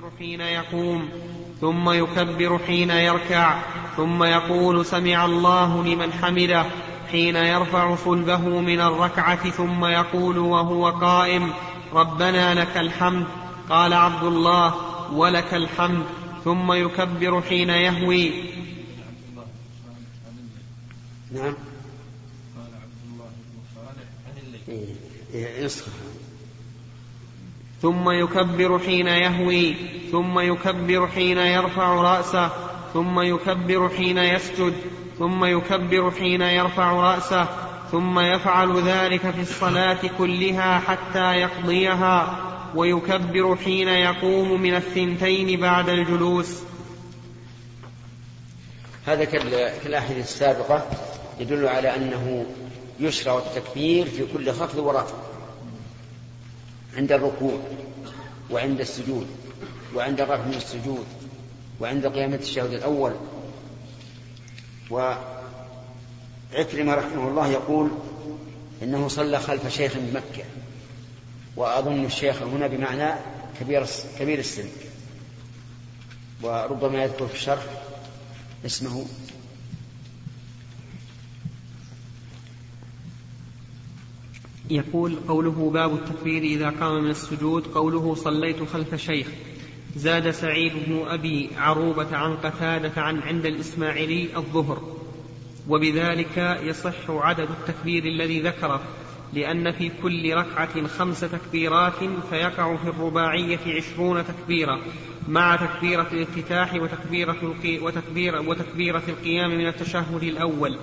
يكبر حين يقوم ثم يكبر حين يركع ثم يقول سمع الله لمن حمده حين يرفع صلبه من الركعة ثم يقول وهو قائم ربنا لك الحمد قال عبد الله ولك الحمد ثم يكبر حين يهوي. نعم. قال عبد الله بن صالح عن الليل. إيه، يصخر ثم يكبر حين يهوي ثم يكبر حين يرفع رأسه ثم يكبر حين يسجد ثم يكبر حين يرفع رأسه ثم يفعل ذلك في الصلاة كلها حتى يقضيها ويكبر حين يقوم من الثنتين بعد الجلوس. هذا كالآحاديث السابقة يدل على أنه يشرع التكبير في كل خفض ورفع. عند الركوع وعند السجود وعند الرفع من السجود وعند قيامة الشهود الأول. وعكرمة رحمه الله يقول إنه صلى خلف شيخ بمكة وأظن الشيخ هنا بمعنى كبير كبير السن. وربما يذكر في الشرح اسمه يقول قوله باب التكبير إذا قام من السجود قوله صليت خلف شيخ. زاد سعيد بن أبي عروبة عن قتادة عن عند الإسماعيلي الظهر. وبذلك يصح عدد التكبير الذي ذكره لأن في كل ركعة خمس تكبيرات فيقع في الرباعية عشرون تكبيرة مع تكبيرة الافتتاح وتكبيرة, وتكبيرة, وتكبيرة القيام من التشهد الأول.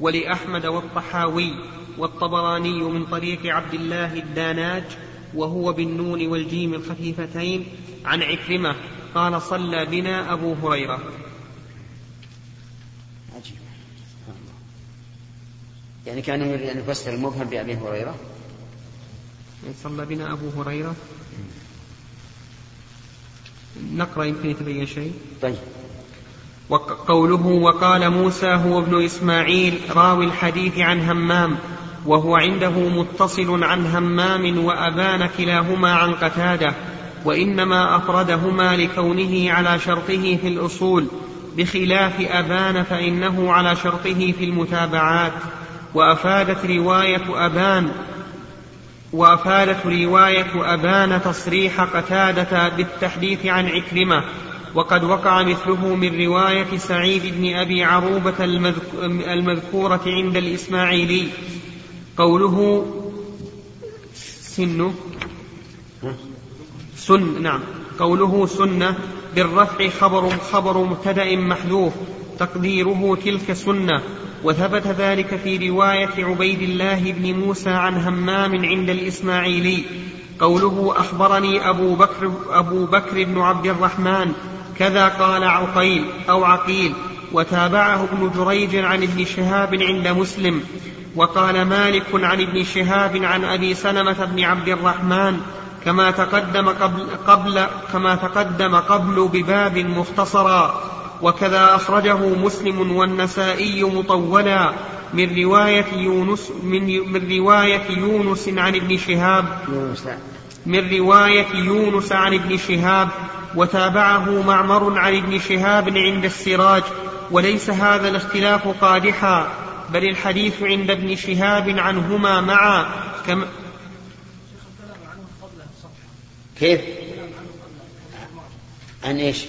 ولأحمد والطحاوي والطبراني من طريق عبد الله الداناج وهو بالنون والجيم الخفيفتين عن عكرمة قال صلى بنا أبو هريرة. عجيب. يعني كان يريد أن يفسر المبهم بأبي هريرة؟ صلى بنا أبو هريرة. نقرأ يمكن يتبين شيء. طيب. وقوله وقال موسى هو ابن إسماعيل راوي الحديث عن همام وهو عنده متصل عن همام وأبان كلاهما عن قتادة وإنما أفردهما لكونه على شرطه في الأصول بخلاف أبان فإنه على شرطه في المتابعات. وأفادت رواية أبان وأفادت رواية أبان تصريح قتادة بالتحديث عن عكرمة وقد وقع مثله من رواية سعيد بن أبي عروبة المذكورة عند الإسماعيلي. قوله سن. سن نعم. قوله سنة بالرفع خبر خبر مبتدأ محذوف. تقديره تلك سنة. وثبت ذلك في رواية عبيد الله بن موسى عن همام عند الإسماعيلي. قوله أخبرني أبو بكر, أبو بكر بن عبد الرحمن. كذا قال عقيل أو عقيل. وتابعه ابن جريج عن ابن شهاب عند مسلم. وقال مالك عن ابن شهاب عن أبي سلمة بن عبد الرحمن كما تقدم قبل, قبل كما تقدم قبل بباب مختصرا. وكذا أخرجه مسلم والنسائي مطولا. من رواية يونس من, من رواية يونس عن ابن شهاب. من رواية يونس عن ابن شهاب. وتابعه معمر عن ابن شهاب عند السراج. وليس هذا الاختلاف قادحا. بل الحديث عند ابن شهاب عنهما معا. كما كيف؟ عن إيش؟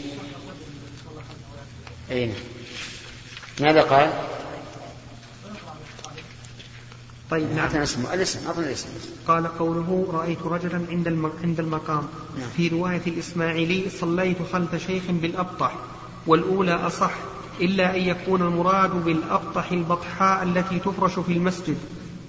اين ماذا قال؟ طيب نعم. اسمه الاسم أعطنا الاسم. قال قوله رأيت رجلا عند عند المقام. نعم. في رواية الإسماعيلي صليت خلف شيخ بالأبطح والأولى أصح. إلا أن يكون المراد بالأبطح البطحاء التي تفرش في المسجد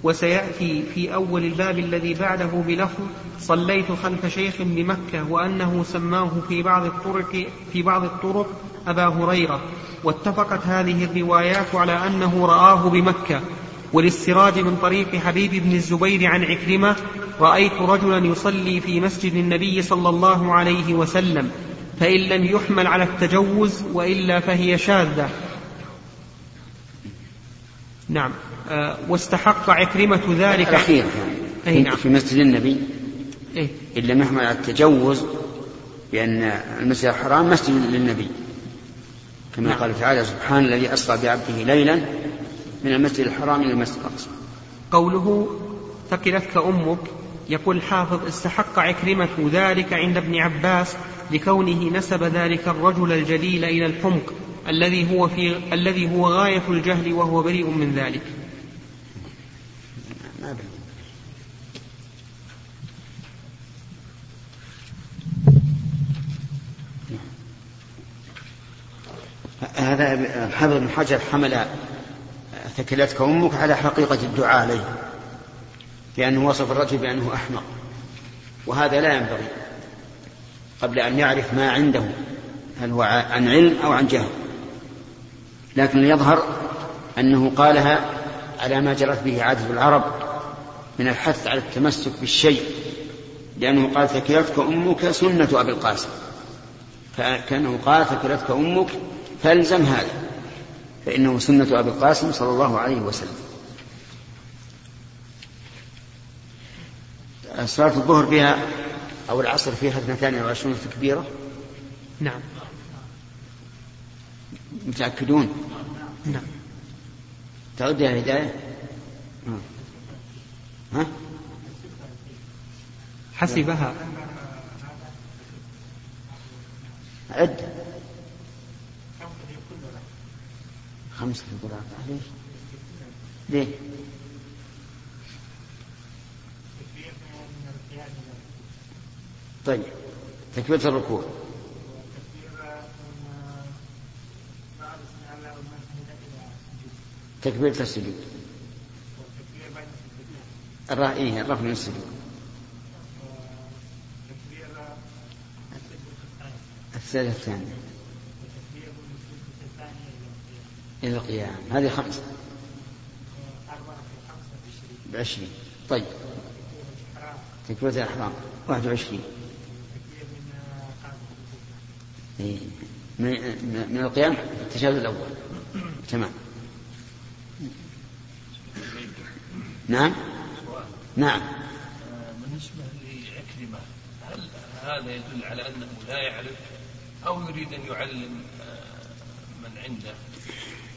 وسيأتي في أول الباب الذي بعده بلفظ صليت خلف شيخ بمكة وأنه سماه في بعض الطرق في بعض الطرق أبا هريرة. واتفقت هذه الروايات على أنه رآه بمكة. وللسراج من طريق حبيب بن الزبير عن عكرمة رأيت رجلا يصلي في مسجد النبي صلى الله عليه وسلم. فإن لم يحمل على التجوز وإلا فهي شاذة. نعم. آه واستحق عكرمة ذلك. الأخير. أي نعم. في مسجد النبي. إيه؟ إن لم يحمل على التجوز بأن المسجد الحرام مسجد للنبي. كما نعم. قال تعالى سبحان الذي أسرى بعبده ليلا من المسجد الحرام إلى المسجد الأقصى. قوله ثقلتك أمك. يقول الحافظ استحق عكرمة ذلك عند ابن عباس لكونه نسب ذلك الرجل الجليل إلى الحمق الذي هو في الذي هو غاية الجهل وهو بريء من ذلك. هذا الحافظ بن حجر حمل ثكلتك أمك على حقيقة الدعاء عليه لأنه وصف الرجل بأنه أحمق. وهذا لا ينبغي قبل أن يعرف ما عنده هل هو عن علم أو عن جهل. لكن يظهر أنه قالها على ما جرت به عادة العرب من الحث على التمسك بالشيء لأنه قال ثكلتك أمك سنة أبي القاسم. فكأنه قال ثكلتك أمك فالزم هذا. فإنه سنة أبي القاسم صلى الله عليه وسلم. صلاة الظهر فيها أو العصر فيها اثنتان وعشرون تكبيرة نعم. متأكدون؟ نعم. تعود يا هداية ها؟ حسبها. عد. خمسة في القرآن. ليش؟ ليه؟ طيب. تكبيرة الركوع. تكبيرة السجود. الرا... إيه الرفع من السجود السجدة الثانية إلى القيام. هذه خمسة. بعشرين. طيب. تكبيرة الإحرام. واحد وعشرين. إيه. من القيام التشهد الأول. تمام. نعم. نعم. بالنسبة لعكرمة هل هذا يدل على أنه لا يعرف أو يريد أن يعلم من عنده؟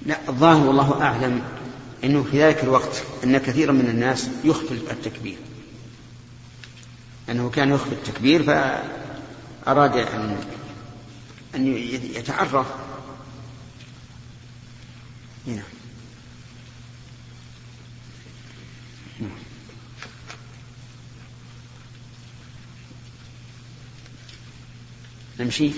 لا الظاهر والله أعلم أنه في ذلك الوقت أن كثيرا من الناس يخفي التكبير. أنه كان يخفي التكبير فأراد أن أن يتعرف هنا. نمشي.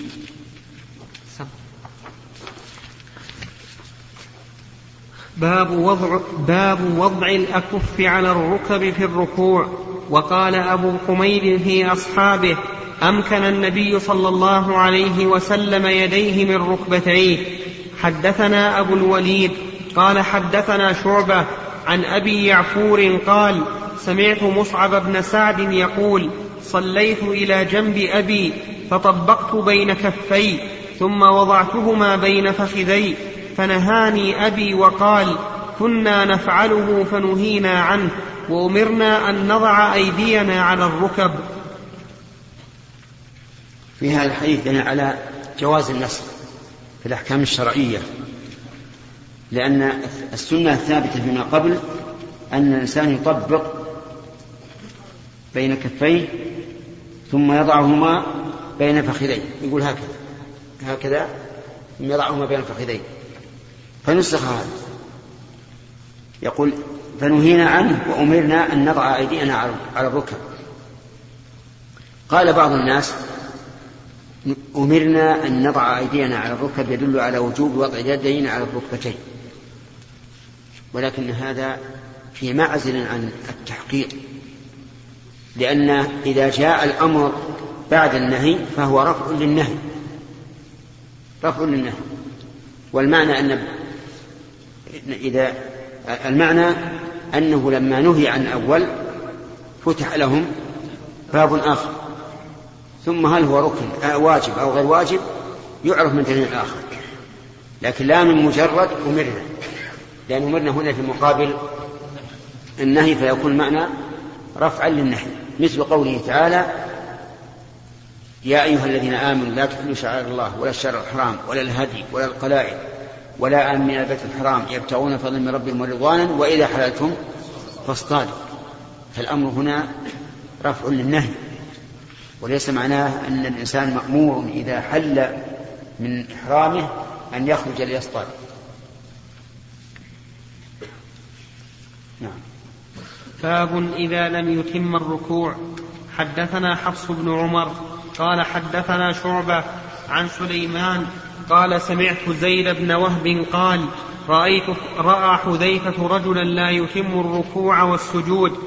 باب وضع باب وضع الأكف على الركب في الركوع. وقال أبو حميد في أصحابه أمكن النبي صلى الله عليه وسلم يديه من ركبتيه. حدثنا أبو الوليد قال حدثنا شعبة عن أبي يعفور قال سمعت مصعب بن سعد يقول صليت إلى جنب أبي فطبقت بين كفي ثم وضعتهما بين فخذي فنهاني أبي وقال كنا نفعله فنهينا عنه وأمرنا أن نضع أيدينا على الركب. في هذا الحديث دليل على جواز النصر في الأحكام الشرعية. لأن السنة الثابتة فيما قبل أن الإنسان يطبق بين كفيه ثم يضعهما بين فخذيه. يقول هكذا. هكذا ثم يضعهما بين فخذيه. فنسخ هذا. يقول فنهينا عنه وأمرنا أن نضع أيدينا على الركب. قال بعض الناس أمرنا أن نضع أيدينا على الركب يدل على وجوب وضع اليدين على الركبتين. ولكن هذا في معزل عن التحقيق. لأن إذا جاء الأمر بعد النهي فهو رفع للنهي. رفع للنهي. والمعنى أن إذا المعنى أنه لما نهي عن الأول فتح لهم باب آخر. ثم هل هو ركن آه، واجب أو غير واجب؟ يعرف من دليل آخر. لكن لا من مجرد أمرنا. لأن أمرنا هنا في مقابل النهي فيكون معنى رفعا للنهي. مثل قوله تعالى يا أيها الذين آمنوا لا تحلوا شعائر الله ولا الشهر الحرام ولا الهدي ولا القلائد ولا آمن البيت الحرام يبتغون فضلا من ربهم ورضوانا وإذا حللتم فاصطادوا. فالأمر هنا رفع للنهي. وليس معناه أن الإنسان مأمور إذا حل من إحرامه أن يخرج ليصطاد. نعم. باب إذا لم يتم الركوع. حدثنا حفص بن عمر قال حدثنا شعبة عن سليمان قال سمعت زيد بن وهب قال رأيت رأى حذيفة رجلا لا يتم الركوع والسجود.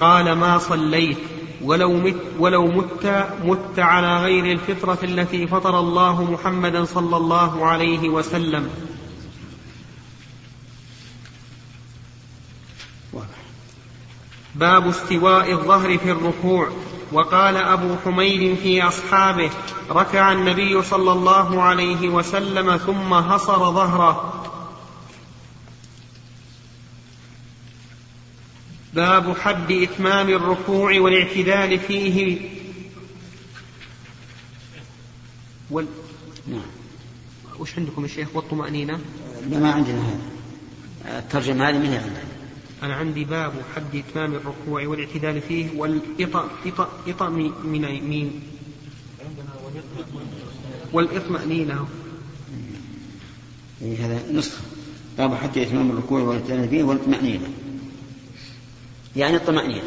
قال ما صليت؟ ولو مت ولو مت مت على غير الفطرة التي فطر الله محمدا صلى الله عليه وسلم. باب استواء الظهر في الركوع. وقال أبو حميد في أصحابه ركع النبي صلى الله عليه وسلم ثم هصر ظهره. باب حد إتمام الركوع والاعتدال فيه. وال... نعم. وش عندكم يا شيخ؟ والطمأنينة؟ لا ما عندنا هذا. الترجمة هذه من عندنا. أنا عندي باب حد إتمام الركوع والاعتدال فيه والإطأ إطأ إطأ من مين؟ والإطمأنينة. إيه هذا نسخة. باب حد إتمام الركوع والاعتدال فيه والإطمأنينة. يعني الطمأنينة.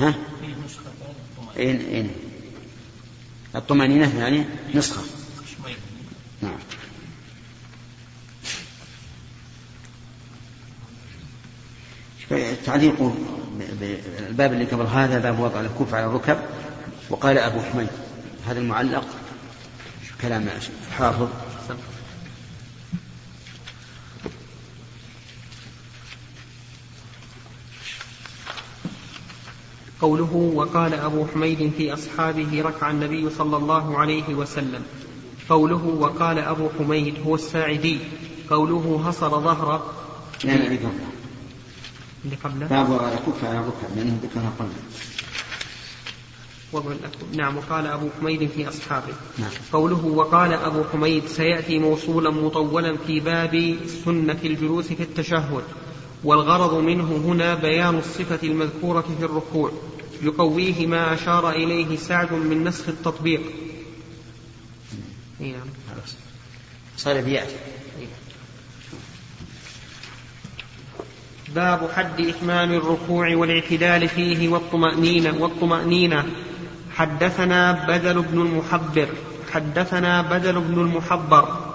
ها؟ إن إن الطمأنينة يعني نسخة. نعم. تعليق الباب اللي قبل هذا باب وضع الكوف على الركب. وقال أبو حميد هذا المعلق كلام حافظ. قوله وقال أبو حميد في أصحابه ركع النبي صلى الله عليه وسلم. قوله وقال أبو حميد هو الساعدي. قوله هصر ظهره لا لا اللي قبله. باب الكف على الركب لأنه ذكرها قبل. نعم وقال أبو حميد في أصحابه. نعم. قوله وقال أبو حميد سيأتي موصولا مطولا في باب سنة الجلوس في التشهد. والغرض منه هنا بيان الصفة المذكورة في الركوع يقويه ما أشار إليه سعد من نسخ التطبيق. نعم صار بيأتي. باب حد إتمام الركوع والاعتدال فيه والطمأنينة والطمأنينة. حدثنا بدل بن المحبر حدثنا بدل بن المحبر.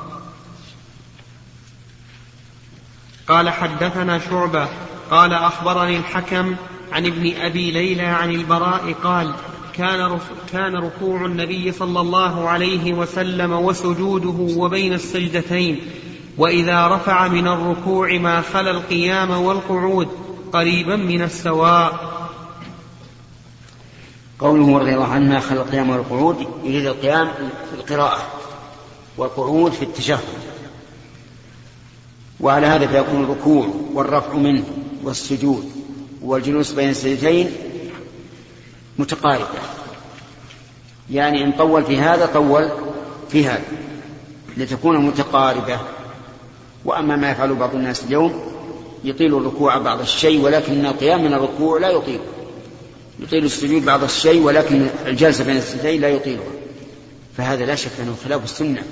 قال حدثنا شعبة قال أخبرني الحكم عن ابن أبي ليلى عن البراء قال كان كان ركوع النبي صلى الله عليه وسلم وسجوده وبين السجدتين وإذا رفع من الركوع ما خلا القيام والقعود قريبا من السواء. قوله رضي الله عنه ما خلا القيام والقعود يريد القيام في القراءة والقعود في التشهد. وعلى هذا فيكون الركوع والرفع منه والسجود والجلوس بين السجدتين متقاربة. يعني إن طول في هذا طول في هذا لتكون متقاربة. وأما ما يفعل بعض الناس اليوم يطيل الركوع بعض الشيء ولكن القيام من الركوع لا يطيل. يطيل السجود بعض الشيء ولكن الجلسة بين السجدين لا يطيلها. فهذا لا شك أنه خلاف السنة.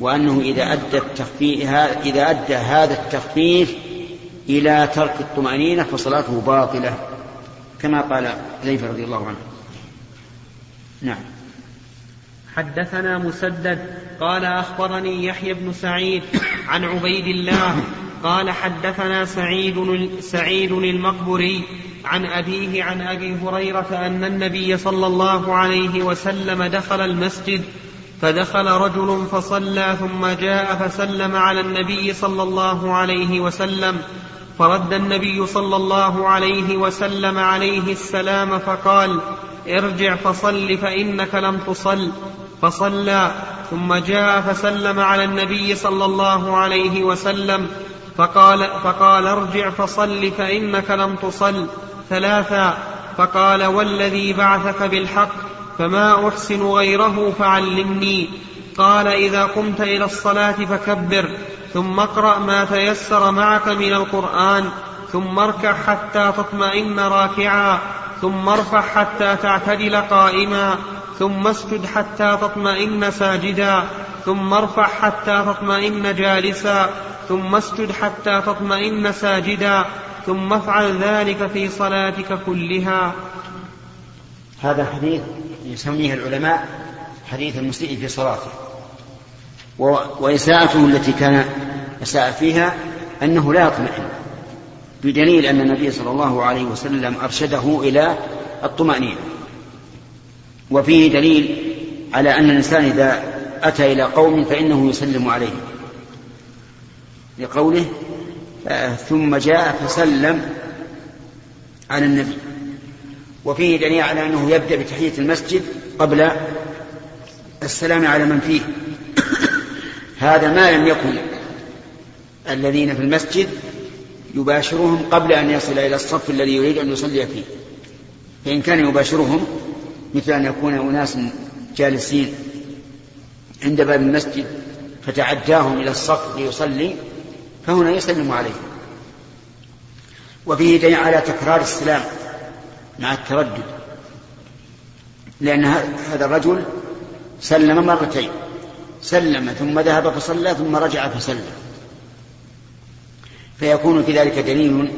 وأنه إذا أدى التخفيف إذا أدى هذا التخفيف إلى ترك الطمأنينة فصلاته باطلة كما قال حذيفة رضي الله عنه. نعم. حدثنا مسدد قال أخبرني يحيى بن سعيد عن عبيد الله قال حدثنا سعيد سعيد المقبري عن أبيه عن أبي هريرة أن النبي صلى الله عليه وسلم دخل المسجد فدخل رجل فصلى ثم جاء فسلم على النبي صلى الله عليه وسلم. فرد النبي صلى الله عليه وسلم عليه السلام فقال ارجع فصل فإنك لم تصل. فصلى ثم جاء فسلم على النبي صلى الله عليه وسلم. فقال فقال ارجع فصل فإنك لم تصل. ثلاثا فقال والذي بعثك بالحق. فما أحسن غيره فعلمني. قال إذا قمت إلى الصلاة فكبر ثم اقرأ ما تيسر معك من القرآن ثم اركع حتى تطمئن راكعا ثم ارفع حتى تعتدل قائما ثم اسجد حتى تطمئن ساجدا ثم ارفع حتى تطمئن جالسا ثم اسجد حتى تطمئن ساجدا ثم افعل ذلك في صلاتك كلها. هذا حديث يسميه العلماء حديث المسيء في صلاته. وإساءته التي كان أساء فيها أنه لا يطمئن بدليل أن النبي صلى الله عليه وسلم أرشده إلى الطمأنينة. وفيه دليل على أن الإنسان إذا أتى إلى قوم فإنه يسلم عليهم. لقوله ثم جاء فسلم على النبي. وفيه دليل على أنه يبدأ بتحية المسجد قبل السلام على من فيه. هذا ما لم يكن الذين في المسجد يباشرهم قبل أن يصل إلى الصف الذي يريد أن يصلي فيه. فإن كان يباشرهم مثل أن يكون أناس جالسين عند باب المسجد فتعداهم إلى الصف ليصلي فهنا يسلم عليهم. وفيه دليل على تكرار السلام. مع التردد. لأن هذا الرجل سلم مرتين. سلم ثم ذهب فصلى ثم رجع فسلم فيكون في ذلك دليل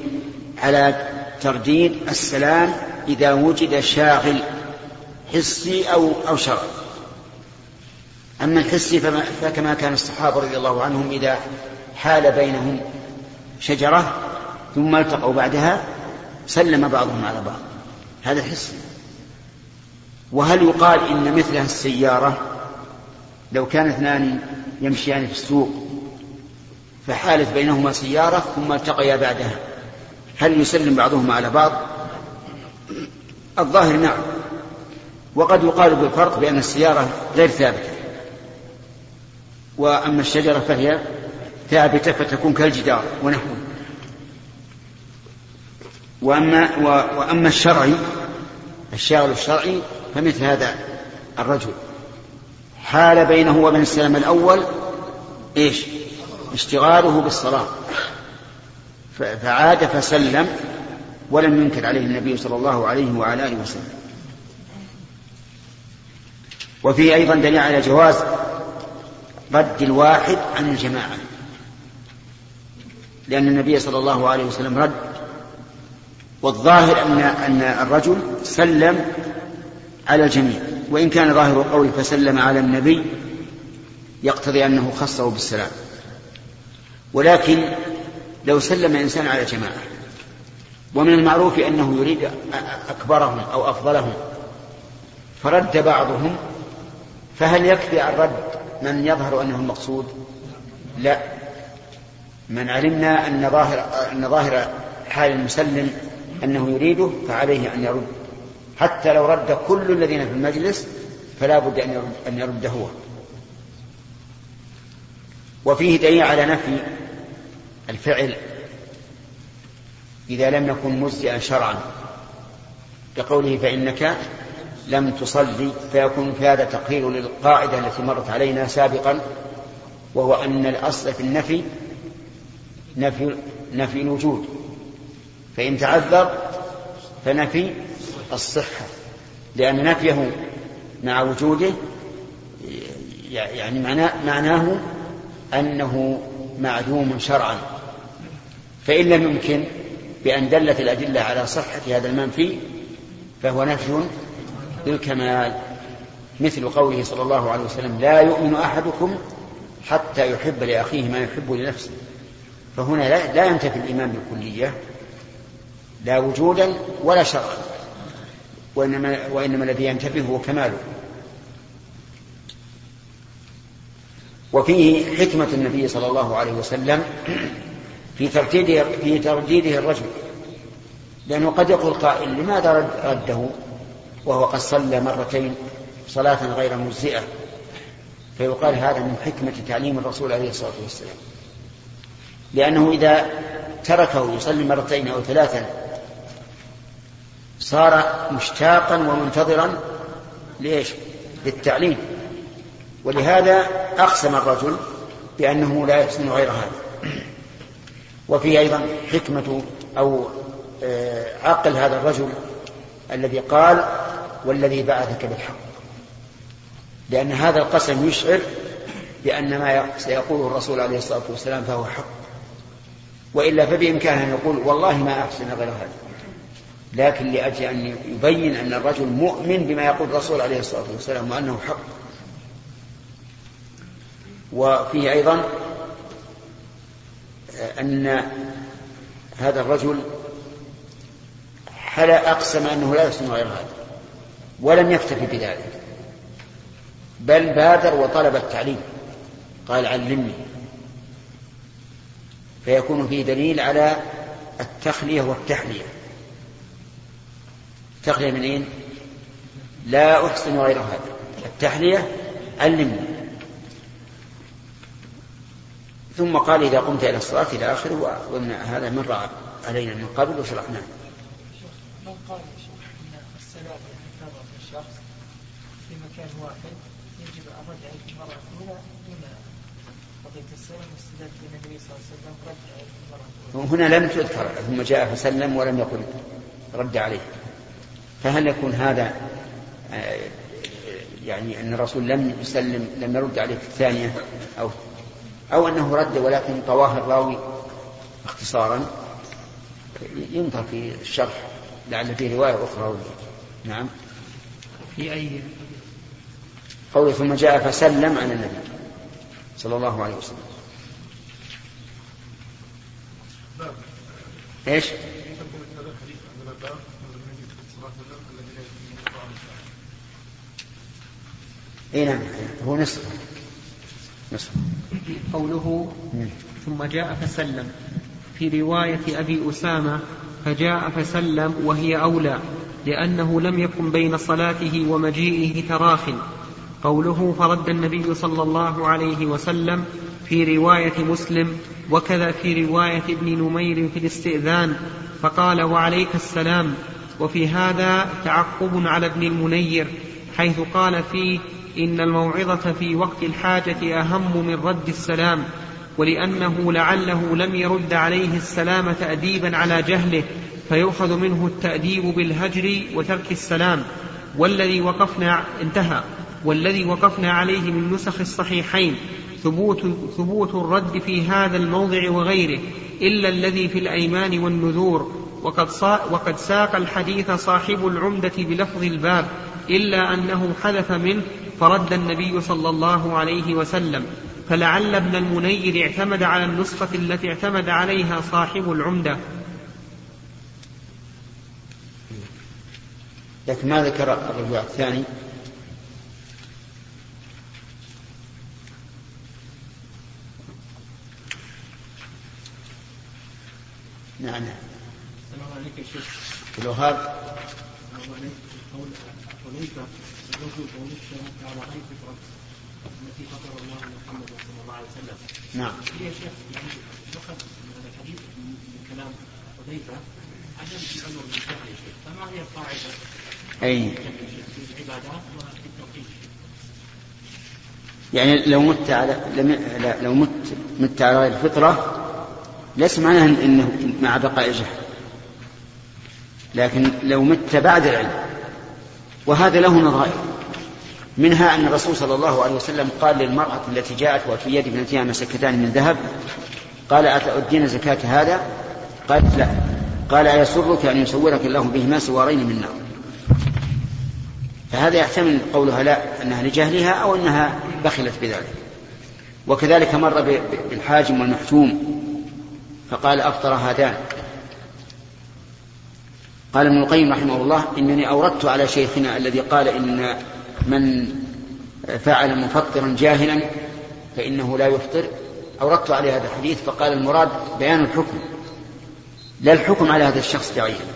على ترديد السلام إذا وجد شاغل حسي أو أو شرعي. أما الحسي فكما كان الصحابة رضي الله عنهم إذا حال بينهم شجرة ثم التقوا بعدها سلم بعضهم على بعض. هذا حسي وهل يقال إن مثلها السيارة لو كان اثنان يمشيان في السوق فحالت بينهما سيارة ثم التقيا بعدها؟ هل يسلم بعضهما على بعض؟ الظاهر نعم. وقد يقال بالفرق بأن السيارة غير ثابتة. وأما الشجرة فهي ثابتة فتكون كالجدار ونحوه. وأما, وأما الشرعي الشاغل الشرعي فمثل هذا الرجل. حال بينه وبين السلام الأول إيش؟ اشتغاله بالصلاة. فعاد فسلم ولم ينكر عليه النبي صلى الله عليه وعلى آله وسلم. وفيه أيضا دليل على جواز رد الواحد عن الجماعة. لأن النبي صلى الله عليه وسلم رد والظاهر أن أن الرجل سلم على الجميع وإن كان ظاهر القول فسلم على النبي يقتضي أنه خصه بالسلام. ولكن لو سلم إنسان على جماعة ومن المعروف أنه يريد أكبرهم أو أفضلهم فرد بعضهم فهل يكفي عن رد من يظهر أنه المقصود؟ لا. من علمنا أن ظاهر أن ظاهر حال المسلم أنه يريده فعليه أن يرد. حتى لو رد كل الذين في المجلس فلا بد أن يرد, أن يرد هو. وفيه دليل على نفي الفعل إذا لم يكن مجزئا شرعا. كقوله فإنك لم تصلي فيكون في هذا تقرير للقاعدة التي مرت علينا سابقا وهو أن الأصل في النفي نفي نفي الوجود. فإن تعذر فنفي الصحة لأن نفيه مع وجوده يعني معناه, أنه معدوم شرعا. فإن لم يمكن بأن دلت الأدلة على صحة هذا المنفي فهو نفي بالكمال. مثل قوله صلى الله عليه وسلم لا يؤمن أحدكم حتى يحب لأخيه ما يحب لنفسه. فهنا لا ينتفي الإيمان بالكلية. لا وجودا ولا شرعا وإنما, وإنما الذي ينتفي هو كماله. وفيه حكمة النبي صلى الله عليه وسلم في ترديده في ترديده الرجل لأنه قد يقول قائل لماذا رد رده؟ وهو قد صلى مرتين صلاة غير مجزئة. فيقال هذا من حكمة تعليم الرسول عليه الصلاة والسلام. لأنه إذا تركه يصلي مرتين أو ثلاثا صار مشتاقا ومنتظرا ليش للتعليم. ولهذا أقسم الرجل بأنه لا يحسن غير هذا. وفيه أيضا حكمة أو آه، عقل هذا الرجل الذي قال والذي بعثك بالحق. لأن هذا القسم يشعر بأن ما سيقوله الرسول عليه الصلاة والسلام فهو حق. وإلا فبإمكانه أن يقول والله ما أحسن غير هذا. لكن لأجل أن يبين أن الرجل مؤمن بما يقول الرسول عليه الصلاة والسلام وأنه حق. وفيه أيضا أن هذا الرجل حلا أقسم أنه لا يحسن غير هذا ولم يكتفي بذلك بل بادر وطلب التعليم. قال علمني. فيكون فيه دليل على التخلية والتحلية. التخلية من أين؟ لا أحسن غير هذا. التحلية علمني ثم قال إذا قمت إلى الصلاة إلى آخره وأن هذا مر علينا من قبل وشرحناه. من قال يتكرر في الشخص في مكان واحد يجب الرجع المرة الأولى دون قضية السلام واستدلال النبي صلى الله عليه وسلم رد المرة الأولى. هنا لم تذكر ثم جاء فسلم ولم يقل رد عليه. فهل يكون هذا آه، يعني أن الرسول لم يسلم لم يرد عليه في الثانية أو أو أنه رد ولكن طواه الراوي اختصارا؟ ينظر في الشرح لعل في رواية أخرى. نعم. في أي قوله ثم جاء فسلم على النبي صلى الله عليه وسلم. إيش؟ اي نعم هو نصف. نصف. قوله ثم جاء فسلم. في رواية أبي أسامة فجاء فسلم وهي أولى لأنه لم يكن بين صلاته ومجيئه تراخ. قوله فرد النبي صلى الله عليه وسلم في رواية مسلم وكذا في رواية ابن نمير في الاستئذان فقال وعليك السلام. وفي هذا تعقب على ابن المنير حيث قال فيه إن الموعظة في وقت الحاجة أهم من رد السلام ولأنه لعله لم يرد عليه السلام تأديبا على جهله فيؤخذ منه التأديب بالهجر وترك السلام والذي وقفنا انتهى. والذي وقفنا عليه من نسخ الصحيحين ثبوت ثبوت الرد في هذا الموضع وغيره إلا الذي في الأيمان والنذور وقد, وقد ساق الحديث صاحب العمدة بلفظ الباب إلا أنه حذف منه فرد النبي صلى الله عليه وسلم. فلعل ابن المنير اعتمد على النسخة التي اعتمد عليها صاحب العمدة. لكن ما ذكر الرجوع الثاني؟ نعم. السلام يا شيخ. على اي فطره التي فطر الله محمد صلى الله عليه وسلم نعم. يا شيخ يعني يؤخذ من الحديث من كلام حذيفه عدم شيخ فما هي القاعده أي. يعني لو مت على لو مت مت على الفطرة ليس معناه انه مع بقاء جهل. لكن لو مت بعد العلم. وهذا له نظائر منها أن الرسول صلى الله عليه وسلم قال للمرأة التي جاءت وفي يد ابنتها مسكتان من ذهب قال أتؤدين زكاة هذا؟ قالت لا. قال أيسرك أن يصورك الله بهما سوارين من نار. فهذا يحتمل قولها لا أنها لجهلها أو أنها بخلت بذلك. وكذلك مر بالحاجم والمحتوم فقال أفطر هذان. قال ابن القيم رحمه الله إنني أوردت على شيخنا الذي قال إن من فعل مفطرا جاهلا فإنه لا يفطر أوردت عليه هذا الحديث فقال المراد بيان الحكم لا الحكم على هذا الشخص بعينه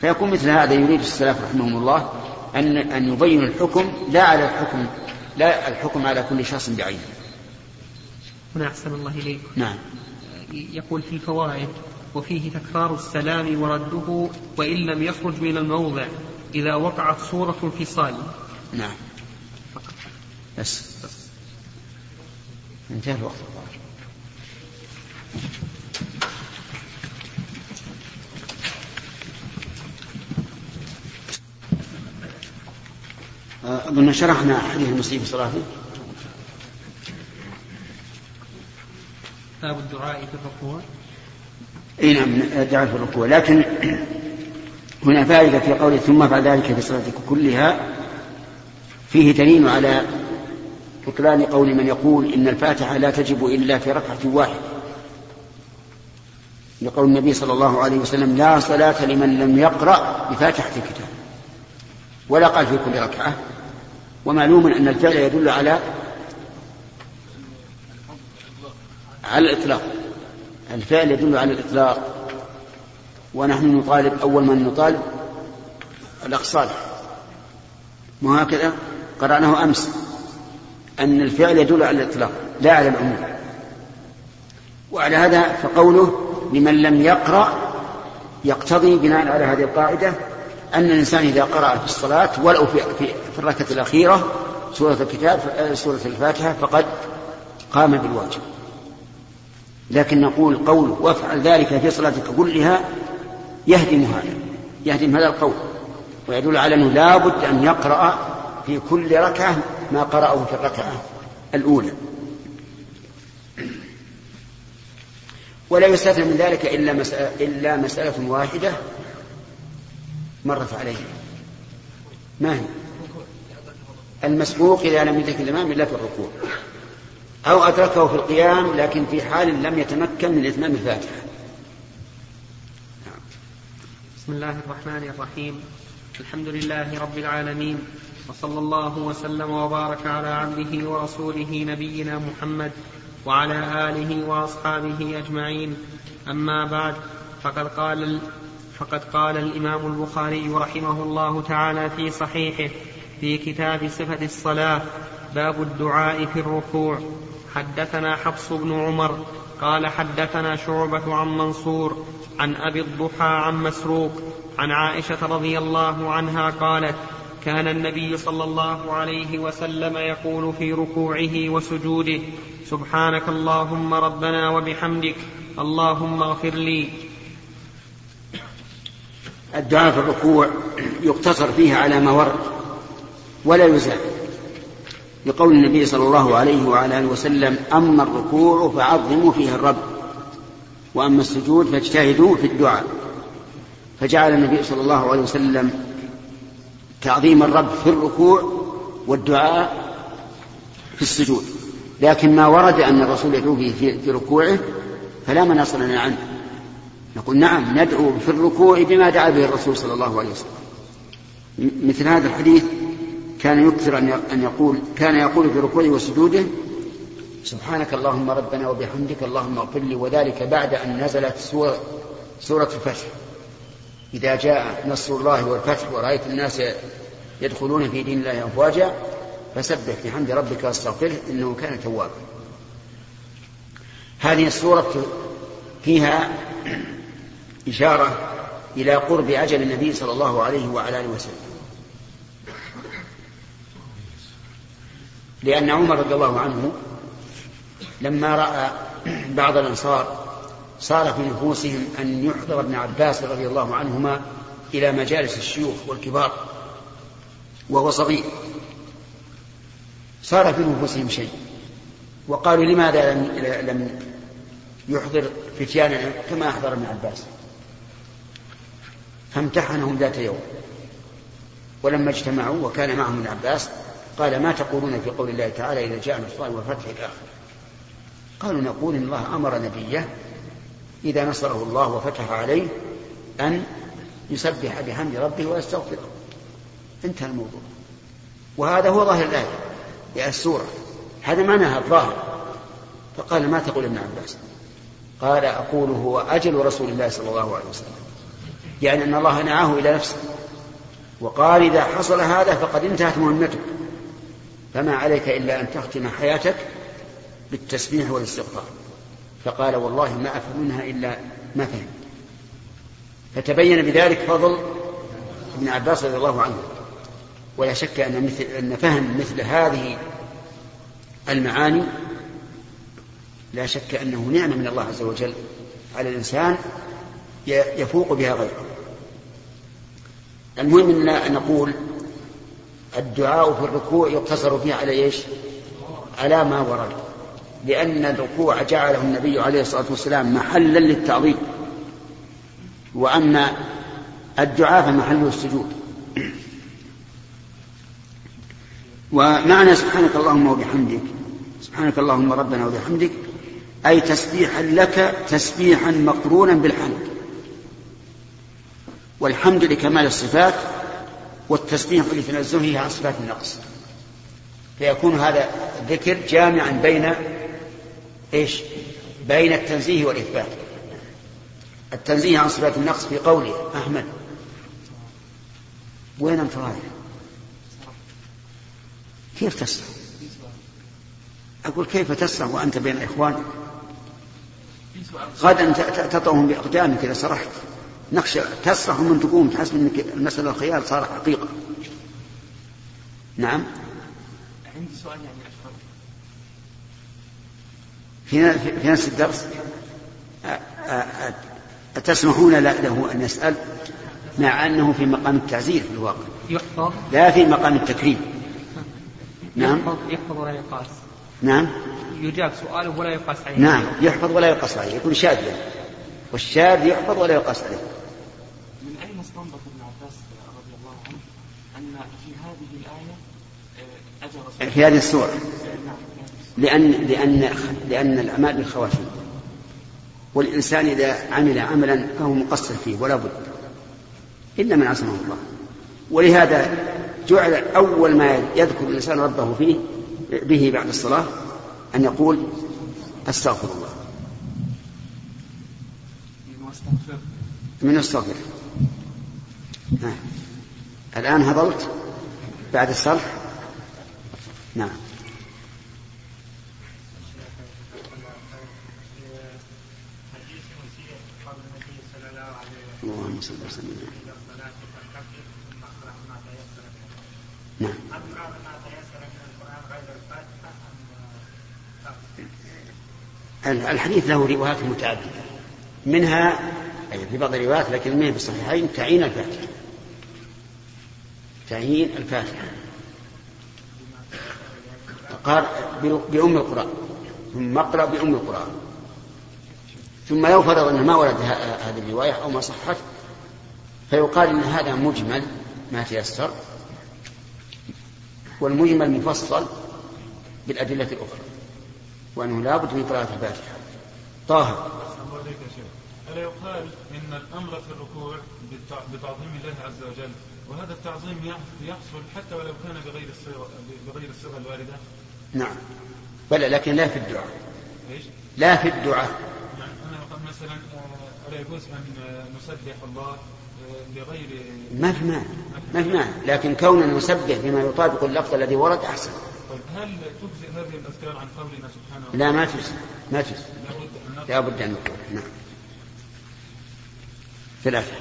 فيكون مثل هذا يريد السلف رحمهم الله أن أن يبين الحكم لا على الحكم لا الحكم على كل شخص بعينه. هنا أحسن الله إليك. نعم. يقول في الفوائد وفيه تكرار السلام ورده وإن لم يخرج من الموضع إذا وقعت صورة انفصال. نعم. بس. انتهى الوقت. أظن شرحنا حديث المسيء في صلاته باب الدعاء في الركوع إي نعم الدعاء في الركوع. لكن هنا فائدة في قوله ثم بعد ذلك في صلاتك كلها فيه دليل على بطلان قول من يقول إن الفاتحة لا تجب إلا في ركعة واحدة. لقول النبي صلى الله عليه وسلم لا صلاة لمن لم يقرأ بفاتحة الكتاب. ولا قال في كل ركعة. ومعلوم أن الفعل يدل على على الإطلاق. الفعل يدل على الإطلاق. ونحن نطالب أول من نطالب الأقصال مو هكذا؟ قرأناه أمس أن الفعل يدل على الإطلاق لا على العموم. وعلى هذا فقوله لمن لم يقرأ يقتضي بناء على هذه القاعدة أن الإنسان إذا قرأ في الصلاة ولو في, في, في الركعة الأخيرة سورة الكتاب سورة الفاتحة فقد قام بالواجب. لكن نقول قول وافعل ذلك في صلاتك كلها يهدم هذا يهدم هذا القول ويدل على أنه لا بد أن يقرأ في كل ركعة ما قرأه في الركعة الأولى. ولا يستثنى من ذلك إلا مسألة, إلا مسألة واحدة مرت عليه. ما هي؟ المسبوق إذا لم يدرك الإمام إلا في الركوع. أو أدركه في القيام لكن في حال لم يتمكن من إتمام الفاتحة. بسم الله الرحمن الرحيم. الحمد لله رب العالمين. وصلى الله وسلم وبارك على عبده ورسوله نبينا محمد وعلى آله وأصحابه أجمعين. أما بعد فقد قال فقد قال الإمام البخاري رحمه الله تعالى في صحيحه في كتاب صفة الصلاة باب الدعاء في الركوع. حدثنا حفص بن عمر قال حدثنا شعبة عن منصور عن أبي الضحى عن مسروق عن عائشة رضي الله عنها قالت كان النبي صلى الله عليه وسلم يقول في ركوعه وسجوده سبحانك اللهم ربنا وبحمدك اللهم اغفر لي. الدعاء في الركوع يقتصر فيه على ما ورد ولا يزال. لقول النبي صلى الله عليه وعلى آله وسلم أما الركوع فعظموا فيه الرب وأما السجود فاجتهدوا في الدعاء. فجعل النبي صلى الله عليه وسلم تعظيم الرب في الركوع والدعاء في السجود. لكن ما ورد أن الرسول يدعو به في, ركوعه فلا مناص لنا عنه. نقول نعم ندعو في الركوع بما دعا به الرسول صلى الله عليه وسلم. مثل هذا الحديث كان يكثر أن يقول كان يقول في ركوعه وسجوده سبحانك اللهم ربنا وبحمدك اللهم اغفر لي وذلك بعد أن نزلت سورة, سورة الفتح. إذا جاء نصر الله والفتح ورأيت الناس يدخلون في دين الله أفواجا فسبح بحمد ربك واستغفره إنه كان توابا. هذه السورة فيها إشارة إلى قرب أجل النبي صلى الله عليه وعلى آله وسلم. لأن عمر رضي الله عنه لما رأى بعض الأنصار صار في نفوسهم أن يحضر ابن عباس رضي الله عنهما إلى مجالس الشيوخ والكبار وهو صغير. صار في نفوسهم شيء. وقالوا لماذا لم, لم يحضر فتيانا كما أحضر ابن عباس؟ فامتحنهم ذات يوم. ولما اجتمعوا وكان معهم ابن عباس قال ما تقولون في قول الله تعالى إذا جاء نصر الله والفتح قالوا نقول إن الله أمر نبيه إذا نصره الله وفتح عليه أن يسبح بحمد ربه ويستغفره. انتهى الموضوع. وهذا هو ظاهر الآية يا السورة. هذا معناها الظاهر. فقال ما تقول ابن عباس؟ قال أقول هو أجل رسول الله صلى الله عليه وسلم. يعني أن الله نعاه إلى نفسه. وقال إذا حصل هذا فقد انتهت مهمتك. فما عليك إلا أن تختم حياتك بالتسبيح والاستغفار. فقال والله ما أفهم منها إلا ما فهم. فتبين بذلك فضل ابن عباس رضي الله عنه. ولا شك أن مثل أن فهم مثل هذه المعاني لا شك أنه نعمة من الله عز وجل على الإنسان يفوق بها غيره. المهم أن نقول الدعاء في الركوع يقتصر فيه على إيش؟ على ما ورد. لأن الركوع جعله النبي عليه الصلاة والسلام محلا للتعظيم. وأما الدعاء فمحله السجود ومعنى سبحانك اللهم وبحمدك سبحانك اللهم ربنا وبحمدك أي تسبيحا لك تسبيحا مقرونا بالحمد. والحمد لكمال الصفات والتسبيح لتنزهه عن صفات النقص فيكون هذا الذكر جامعا بين إيش؟ بين التنزيه والإثبات التنزيه عن صفات النقص في قوله أحمد وين أنت رايح؟ كيف تسرح؟ أقول كيف تسرح وأنت بين إخوانك؟ غدا تطعهم بأقدامك إذا سرحت نخشى تسرح من تقوم تحس انك المسألة الخيال صار حقيقة. نعم. عندي سؤال يعني في في نفس الدرس؟ أتسمحون له أن يسأل؟ مع أنه في مقام التعزير في الواقع. يحفظ. لا في مقام التكريم. نعم. يحفظ, يحفظ ولا يقاس. نعم. يجاب سؤاله ولا يقاس عليه. نعم. يحفظ ولا يقاس عليه. يكون شاذا والشاذ يحفظ ولا يقاس عليه من أين استنبط ابن عباس رضي الله عنه أن في هذه الآية أجر في هذه السورة. لأن لأن لأن الأعمال بالخواتيم. والإنسان إذا عمل عملا فهو مقصر فيه ولا بد. إلا من عصمه الله. ولهذا جعل أول ما يذكر الإنسان ربه فيه به بعد الصلاة أن يقول أستغفر الله. من استغفر الآن هضلت بعد الصلح؟ نعم. اللهم صل وسلم. نعم. الحديث له روايات متعددة. منها أي في بعض الروايات لكن ما بالصحيحين تعيين الفاتحة. تعيين الفاتحة. قال بأم القرآن ثم اقرأ بأم القرآن ثم لو فرض أنه ما ورد هذه الرواية أو ما صحت. فيقال إن هذا مجمل ما تيسر. والمجمل مفصل بالأدلة الأخرى. وأنه لا بد من قراءة الفاتحة. طه. ألا يقال إن الأمر في الركوع بتعظيم الله عز وجل وهذا التعظيم يحصل حتى ولو كان بغير الصيغة بغير الصيغة الواردة نعم. بلى لكن لا في الدعاء. إيش؟ لا في الدعاء. يعني أنا مثلا آه، ألا يجوز أن نسبح الله آه، بغير ما في مانع ما في مانع لكن كوننا نسبح بما يطابق اللفظ الذي ورد أحسن. طيب هل تجزئ هذه الأذكار عن قولنا سبحانه وتعالى؟ لا ما تجزئ ما تجزئ. لابد لا بد أن نقول أن نقول نعم. ثلاثة.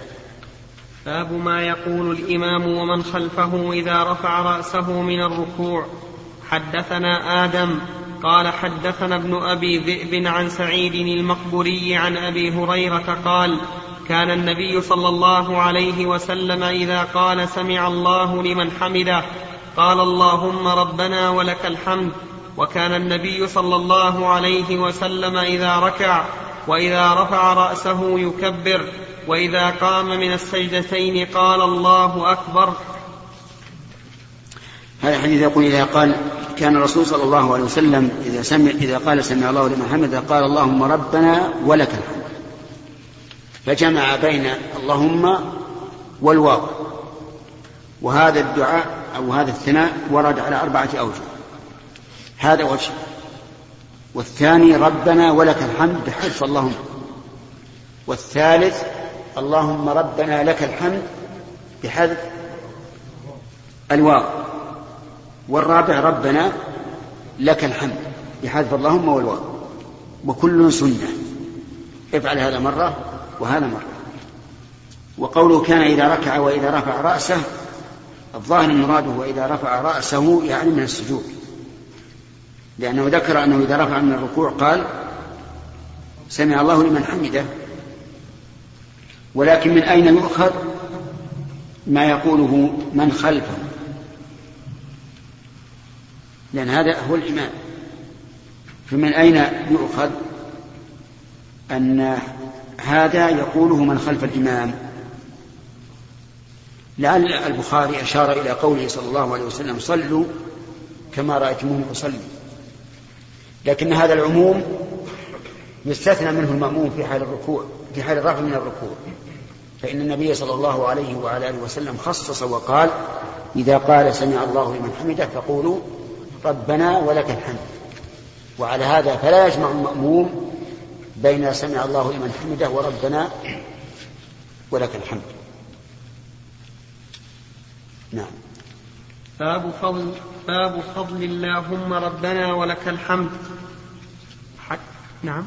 باب ما يقول الإمام ومن خلفه إذا رفع رأسه من الركوع. حدثنا آدم قال حدثنا ابن أبي ذئب عن سعيد المقبري عن أبي هريرة قال كان النبي صلى الله عليه وسلم إذا قال سمع الله لمن حمده قال اللهم ربنا ولك الحمد. وكان النبي صلى الله عليه وسلم إذا ركع وإذا رفع رأسه يكبر وإذا قام من السجدتين قال الله أكبر. هذا الحديث يقول إذا قال كان الرسول صلى الله عليه وسلم إذا سمع إذا قال سمع الله لمن حمده قال اللهم ربنا ولك الحمد. فجمع بين اللهم والواو. وهذا الدعاء أو هذا الثناء ورد على أربعة أوجه. هذا وجه. والثاني ربنا ولك الحمد بحذف اللهم. والثالث اللهم ربنا لك الحمد بحذف الواو. والرابع ربنا لك الحمد. بحذف اللهم والواو وكل سنة. افعل هذا مرة وهذا مرة. وقوله كان إذا ركع وإذا رفع رأسه الظاهر مراده وإذا رفع رأسه يعني من السجود. لأنه ذكر أنه إذا رفع من الركوع قال سمع الله لمن حمده. ولكن من أين يؤخذ ما يقوله من خلفه؟ لأن هذا هو الإمام فمن أين يؤخذ أن هذا يقوله من خلف الإمام؟ لعل البخاري أشار إلى قوله صلى الله عليه وسلم صلوا كما رأيتموني أصلي. لكن هذا العموم يستثنى منه المأموم في حال الركوع في حال الرفع من الركوع. فإن النبي صلى الله عليه وعلى آله وسلم خصص وقال إذا قال سمع الله لمن حمده فقولوا ربنا ولك الحمد. وعلى هذا فلا يجمع المأموم بين سمع الله لمن حمده وربنا ولك الحمد. نعم. باب فضل باب فضل اللهم ربنا ولك الحمد. حد نعم.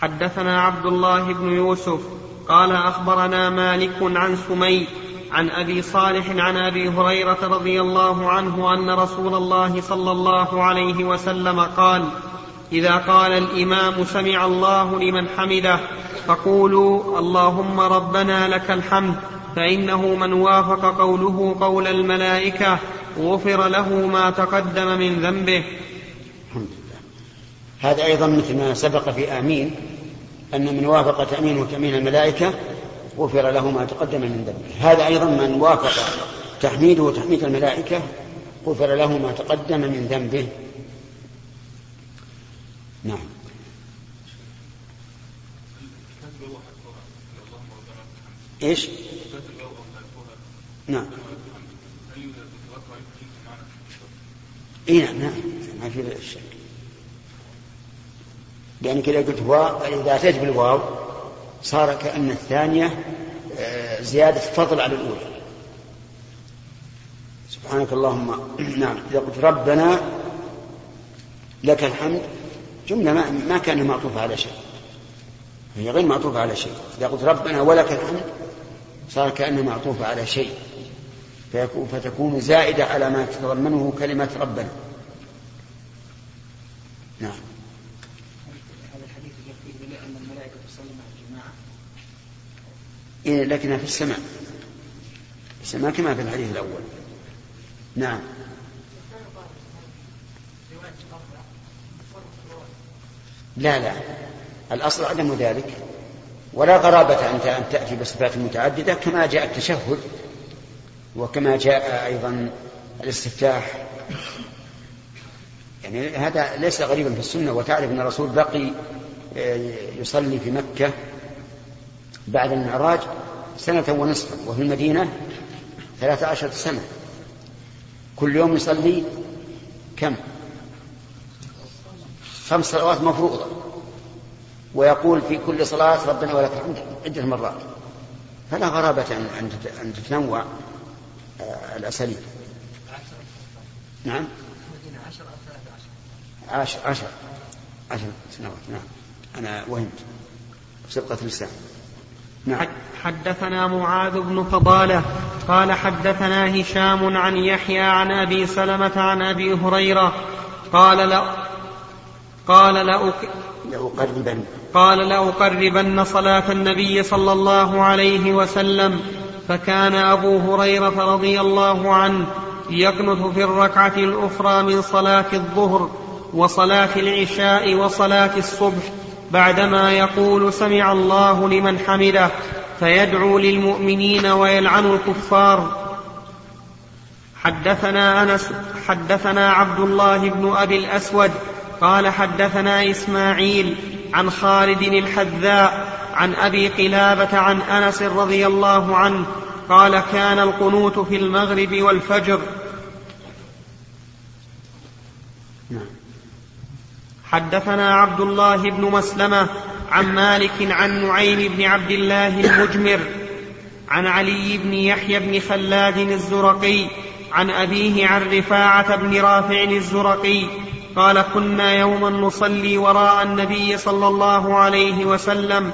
حدثنا عبد الله بن يوسف قال أخبرنا مالك عن سمي عن أبي صالح عن أبي هريرة رضي الله عنه أن رسول الله صلى الله عليه وسلم قال إذا قال الإمام سمع الله لمن حمده فقولوا اللهم ربنا لك الحمد فإنه من وافق قوله قول الملائكة غفر له ما تقدم من ذنبه. الحمد لله. هذا أيضا مثل ما سبق في آمين أن من وافق تأمينه تأمين الملائكة غفر له ما تقدم من ذنبه. هذا أيضا من وافق تحميده تحميد الملائكة غفر له ما تقدم من ذنبه. نعم. إيش؟ نعم. إي نعم نعم. ما في شك. لأنك إذا قلت واو إذا أتيت بالواو صار كأن الثانية آه، زيادة فضل على الأولى. سبحانك اللهم. نعم. إذا قلت ربنا لك الحمد جملة ما, ما كان معطوفة على شيء. هي غير معطوفة على شيء. إذا قلت ربنا ولك الحمد صار كأنها معطوفة على شيء. فتكون زائدة على ما تتضمنه كلمة ربنا. نعم. لكنها في السماء. في السماء كما في الحديث الأول. نعم. لا لا. الأصل عدم ذلك. ولا غرابة أنت أن تأتي بصفات متعددة كما جاء التشهد وكما جاء أيضا الاستفتاح. يعني هذا ليس غريبا في السنة وتعرف أن الرسول بقي آه، يصلي في مكة. بعد المعراج سنة ونصفا وفي المدينة ثلاثة عشرة سنة. كل يوم يصلي كم؟ خمس صلوات مفروضة. ويقول في كل صلاة ربنا ولك الحمد عدة مرات. فلا غرابة أن أن تتنوع آه، الأساليب. نعم؟ عشر عشر. عشر سنوات نعم. أنا وهمت. سبقة اللسان نعم. حدثنا معاذ بن فضالة قال حدثنا هشام عن يحيى عن أبي سلمة عن أبي هريرة قال لا قال لأقربن قال لأقربن صلاة النبي صلى الله عليه وسلم فكان أبو هريرة رضي الله عنه يقنت في الركعة الأخرى من صلاة الظهر وصلاة العشاء وصلاة الصبح بعدما يقول سمع الله لمن حمده فيدعو للمؤمنين ويلعن الكفار. حدثنا أنس حدثنا عبد الله بن أبي الأسود قال حدثنا إسماعيل عن خالد الحذاء عن أبي قلابة عن أنس رضي الله عنه قال كان القنوت في المغرب والفجر. نعم. حدثنا عبد الله بن مسلمة عن مالك عن نعيم بن عبد الله المجمر عن علي بن يحيى بن خلاد الزرقي عن أبيه عن رفاعة بن رافع الزرقي قال كنا يوما نصلي وراء النبي صلى الله عليه وسلم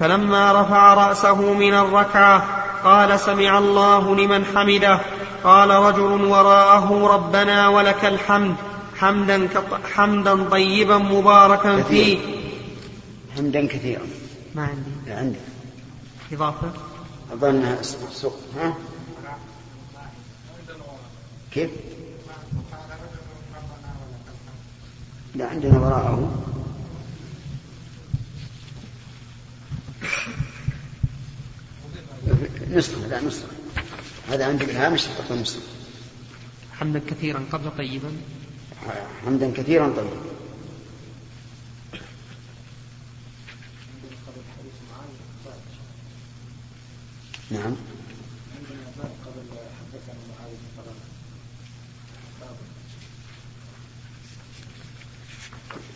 فلما رفع رأسه من الركعة قال سمع الله لمن حمده قال رجل وراءه ربنا ولك الحمد حمدا حمدا طيبا مباركا فيه. حمدا كثيرا. ما عندي. لا عندي. إضافة؟ أظنها سوق ها؟ كيف؟ لا عندنا وراءه. نسخة لا نسخة. هذا عندي بالهامش فقط نسخة. حمدا كثيرا قبل طيبا. حمدا كثيرا طيبا. نعم.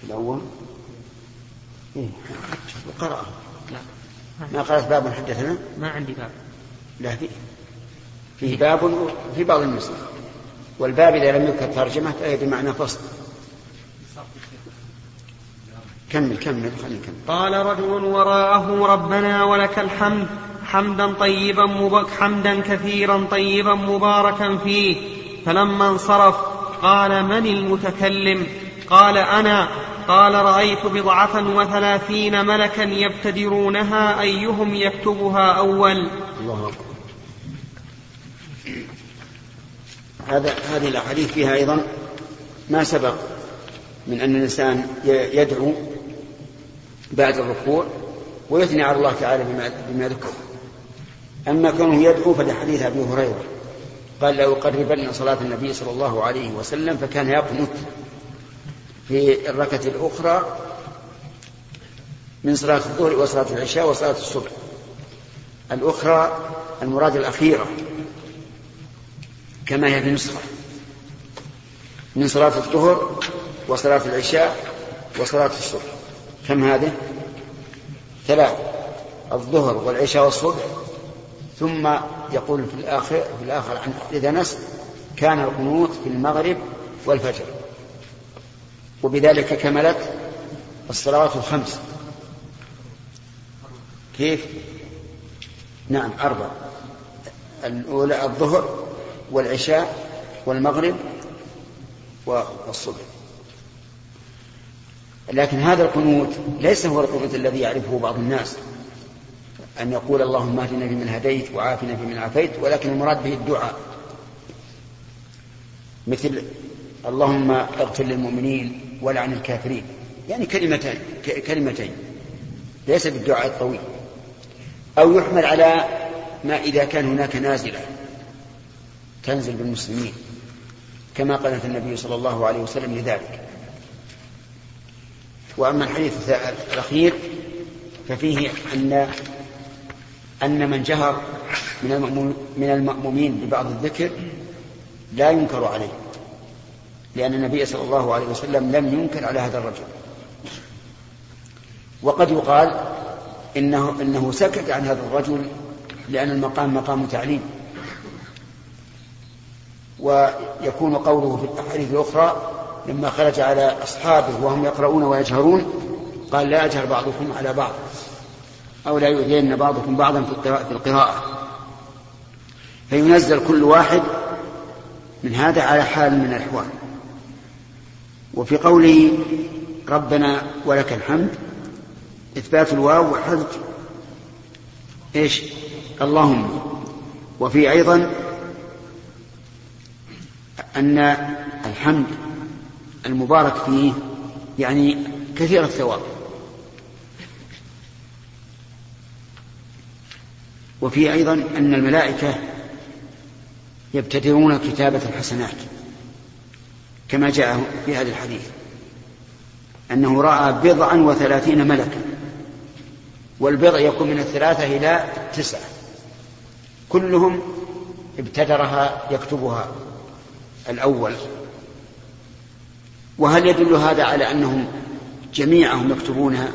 الأول؟ إيه. قرأ لا ما قرأت باب حدثنا؟ ما عندي باب. لا في. فيه باب في بعض النسخ. والباب إذا لم يذكر ترجمة فهي بمعنى فصل. كمل كمل خلينا نكمل. قال رجل وراءه ربنا ولك الحمد حمدا طيبا مبارك حمدا كثيرا طيبا مباركا فيه. فلما انصرف قال من المتكلم؟ قال أنا. قال رأيت بضعة وثلاثين ملكا يبتدرونها أيهم يكتبها أول. الله أكبر. هذا هذه الأحاديث فيها أيضا ما سبق من أن الإنسان يدعو بعد الركوع ويثني على الله تعالى بما, بما ذكر. أما كونه يدعو فلحديث أبي هريرة. قال لو قربن صلاة النبي صلى الله عليه وسلم فكان يقنت في الركعة الأخرى من صلاة الظهر وصلاة العشاء وصلاة الصبح. الأخرى المراد الأخيرة. كما هي في نسخة من صلاة الظهر وصلاة العشاء وصلاة الصبح. كم هذه؟ ثلاث الظهر والعشاء والصبح. ثم يقول في الآخر في الآخر عن إذا نس كان القنوت في المغرب والفجر. وبذلك كملت الصلوات الخمس. كيف؟ نعم أربع. الأولى الظهر والعشاء والمغرب والصبح. لكن هذا القنوت ليس هو القنوت الذي يعرفه بعض الناس أن يقول اللهم اهدنا فيمن هديت وعافنا فيمن عافيت ولكن المراد به الدعاء. مثل اللهم اغفر للمؤمنين ولعن الكافرين يعني كلمتين كلمتين ليس بالدعاء الطويل. أو يحمل على ما إذا كان هناك نازلة. تنزل بالمسلمين كما قالت النبي صلى الله عليه وسلم لذلك. وأما الحديث الأخير ففيه أن أن من جهر من المأمومين ببعض الذكر لا ينكر عليه لأن النبي صلى الله عليه وسلم لم ينكر على هذا الرجل. وقد يقال إنه, إنه سكت عن هذا الرجل لأن المقام مقام تعليم. ويكون قوله في الأحاديث الأخرى لما خرج على أصحابه وهم يقرؤون ويجهرون قال لا يجهر بعضكم على بعض أو لا يؤذين بعضكم بعضا في القراءة فينزل كل واحد من هذا على حال من الأحوال. وفي قوله ربنا ولك الحمد إثبات الواو وحذف إيش؟ اللهم. وفي أيضا أن الحمد المبارك فيه يعني كثير الثواب. وفي أيضا أن الملائكة يبتدرون كتابة الحسنات كما جاء في هذا الحديث أنه رأى بضعا وثلاثين ملكا والبضع يكون من الثلاثة إلى تسعة كلهم ابتدرها يكتبها. الأول. وهل يدل هذا على أنهم جميعهم يكتبونها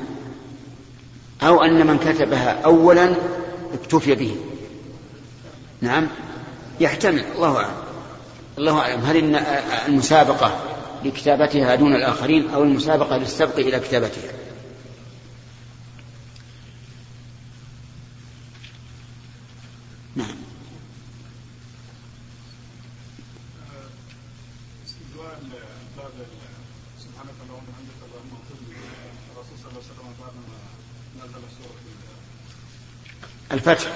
أو أن من كتبها أولا اكتفي به؟ نعم. يحتمل. الله أعلم. الله أعلم. هل المسابقة لكتابتها دون الآخرين أو المسابقة للسبق إلى كتابتها هل بعد سبحانك اللهم وبحمدك اللهم اغفر الرسول صلى الله عليه وسلم بعد ما نزل سورة الفتح.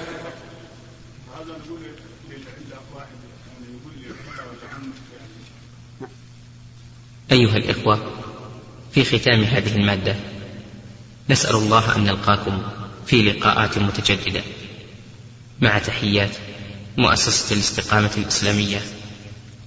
هذا نقول واحد يعني يقول أيها الإخوة في ختام هذه المادة نسأل الله أن نلقاكم في لقاءات متجددة. مع تحيات مؤسسة الاستقامة الإسلامية.